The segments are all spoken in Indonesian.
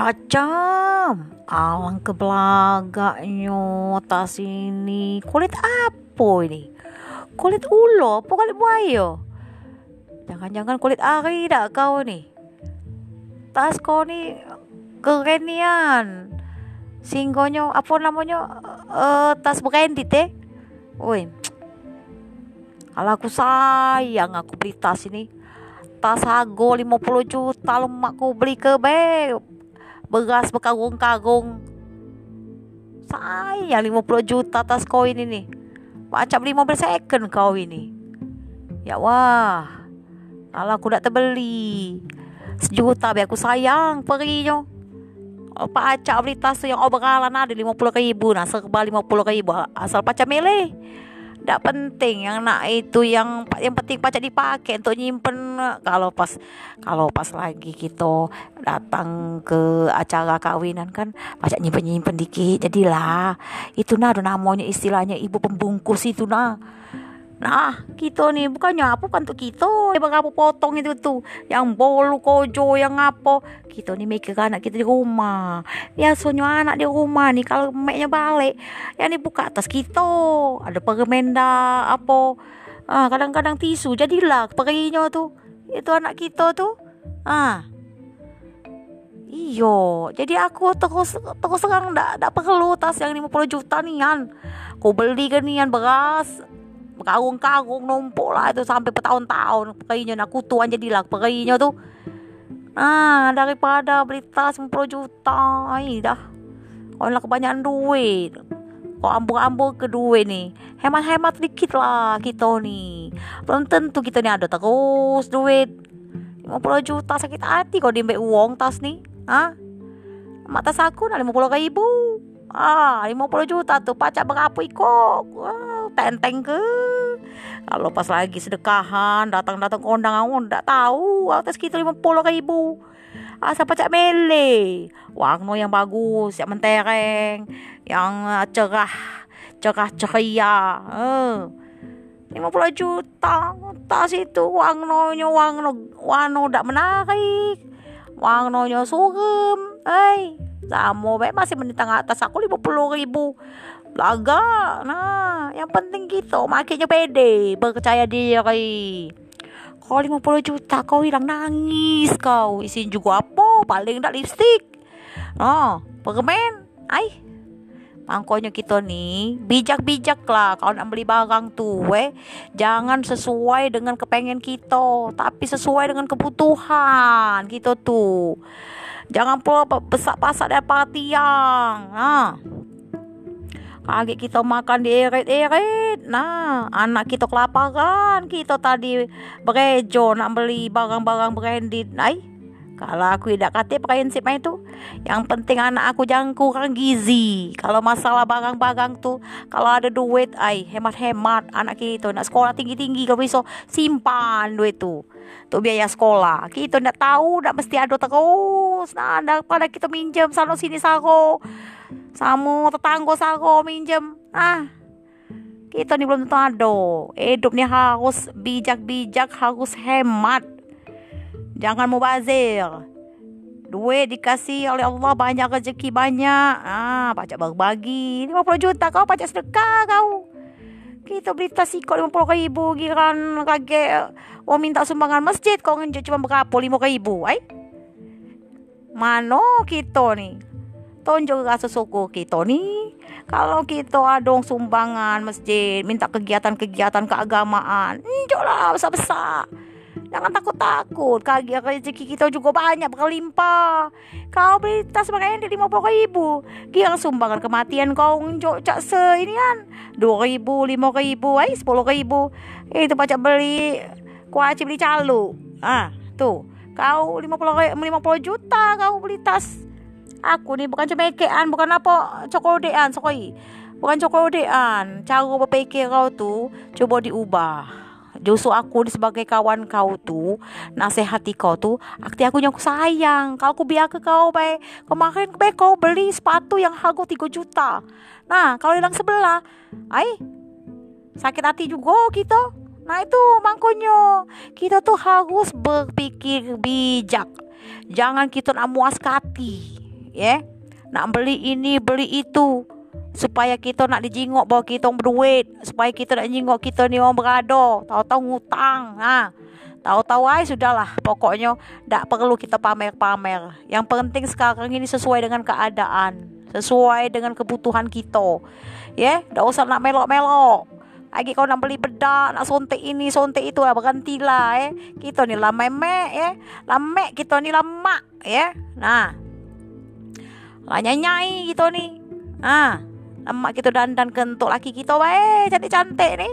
Cacam, alang ke belagaknya tas ini. Kulit apa ini? Kulit ulo apa kulit buaya? Jangan-jangan kulit ari dah kau ni. Tas kau ni keren nian. Singgonyo apa namanya? Uh, tas branded eh. Woi. Kalau aku sayang aku beli tas ini. Tas harga 50 juta lemak aku beli ke be beras berkarung-karung saya 50 juta atas koin ini. Macam 15 second kau ini. Ya wah. Kalau aku tak terbeli sejuta biar aku sayang perinya. Pak Acak beli tas yang obrolan ada 50 ribu nah serba 50 ribu asal pacar milih tidak penting yang nak itu yang yang penting pacak dipakai untuk nyimpen. Kalau pas kalau pas lagi kita datang ke acara kawinan kan pacak nyimpen nyimpen dikit jadilah. Itu nah namanya istilahnya ibu pembungkus itu nah Nah, kita nih bukannya apa kan untuk kita yang berapa potong itu tuh, yang bolu kojo, yang apa. Kita nih mikir anak kita di rumah. Ya soalnya anak di rumah nih kalau maknya balik, ya nih buka atas kita. Ada permenda apa. Ah, kadang-kadang tisu jadilah perinya tuh. Itu anak kita tuh. Ah. Iyo, jadi aku terus terus sekarang ndak ndak perlu tas yang 50 juta nian. Kau beli kan nian beras karung-karung numpuk lah itu sampai bertahun-tahun. Pakainya aku tuan jadilah pakainya tuh ah daripada beli tas 10 juta ay dah. Kalau kebanyakan duit. Kok ambur-ambur ke duit nih hemat-hemat dikit lah kita nih belum tentu kita nih ada terus duit. 50 juta sakit hati kok diambil uang tas nih ah mak tas aku nah 50 ribu. Ah 50 juta tuh pacak berapa ikut? Wow, tenteng ke kalau pas lagi sedekahan datang-datang kondangan aku ndak tahu. Atas kita lima puluh ribu. Asal pacak mele? Warna yang bagus yang mentereng yang uh, cerah cerah ceria. Eh. lima puluh juta tas itu warnanya warna warna ndak menarik. Warnanya suram eh sama baik masih menitang atas aku lima puluh ribu. Laga nah yang penting gitu makanya pede percaya diri. Kalau 50 juta kau hilang nangis kau. Isin juga apa? Paling tak lipstick. Oh permen? Ay Angkonya kita nih bijak-bijak lah kalau nak beli barang tuh weh jangan sesuai dengan kepengen kita tapi sesuai dengan kebutuhan kita tuh jangan pula besar pasak dari tiang ah Kaget kita makan di eret-eret. Nah, anak kita kelaparan. Kita tadi berejo nak beli barang-barang branded. Ay, kalau aku tidak kata prinsip itu, yang penting anak aku jangan kurang gizi. Kalau masalah barang-barang tuh, kalau ada duit, ay hemat-hemat anak kita nak sekolah tinggi-tinggi kalau bisa simpan duit tuh. Tuh biaya sekolah. Kita tidak tahu, tidak mesti ada terus. Nah, daripada kita minjem sana sini saro Samu tetangga sako minjem. Ah. Kita nih belum tentu ada. Hidup nih harus bijak-bijak, harus hemat. Jangan mubazir. Duit dikasih oleh Allah banyak rezeki banyak. Ah, pajak berbagi. 50 juta kau pajak sedekah kau. Kita beli tas ikut 50 ribu Giran kaget Oh minta sumbangan masjid Kau cuma berapa 5 ribu Ay? Mana kita nih tonjol rasa syukur kita ni. Kalau kita ada sumbangan masjid minta kegiatan-kegiatan keagamaan enjok lah besar-besar. Jangan takut-takut kaki rezeki kita juga banyak berlimpah kau beli tas pakaian di lima puluh ribu kira sumbangan kematian kau enjok cak se ini kan dua ribu lima ribu ay sepuluh ribu. Itu pacak beli kuaci beli calo ah tuh kau lima puluh lima puluh juta kau beli tas Aku ni bukan cemekean, bukan apa cokodean, sokoi. Bukan cokodean. Cara berpikir kau tu coba diubah. Justru aku sebagai kawan kau tu Nasihati kau tu Akti aku yang sayang Kalau aku biar ke kau baik Kemarin baik kau beli sepatu yang harga 3 juta Nah kalau hilang sebelah Ay Sakit hati juga kita Nah itu mangkonyo Kita tuh harus berpikir bijak. Jangan kita nak muas hati ya. Nak beli ini beli itu. Supaya kita nak dijingok bawa kita berduit. Supaya kita nak jingok kita ni orang berado tahu-tahu ngutang ha. Tahu-tahu ay sudahlah. Pokoknya tak perlu kita pamer-pamer. Yang penting sekarang ini sesuai dengan keadaan. Sesuai dengan kebutuhan kita ya. Yeah? usah nak melok-melok lagi kau nak beli bedak nak sontek ini sontek itu ya berhentilah eh. Kita ni lah memek ya lamek kita ni lama ya nah. Lah nyai kita ni. Ah lama kita dandan kentuk laki kita baik cantik cantik ni.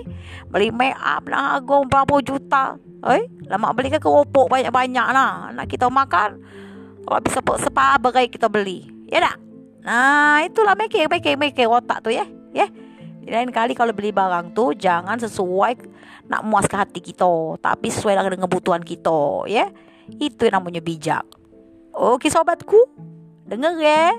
Beli make up lah agung berapa juta. Eh lama beli ke keropok banyak banyak lah. Nak kita makan kalau bisa sepa berai kita beli. Ya tak? Nah itulah mikir mikir mikir otak tu ya lain kali kalau beli barang tuh jangan sesuai nak muaskan hati kita, tapi sesuai dengan kebutuhan kita, ya. Itu yang namanya bijak. Oke sobatku, denger ya.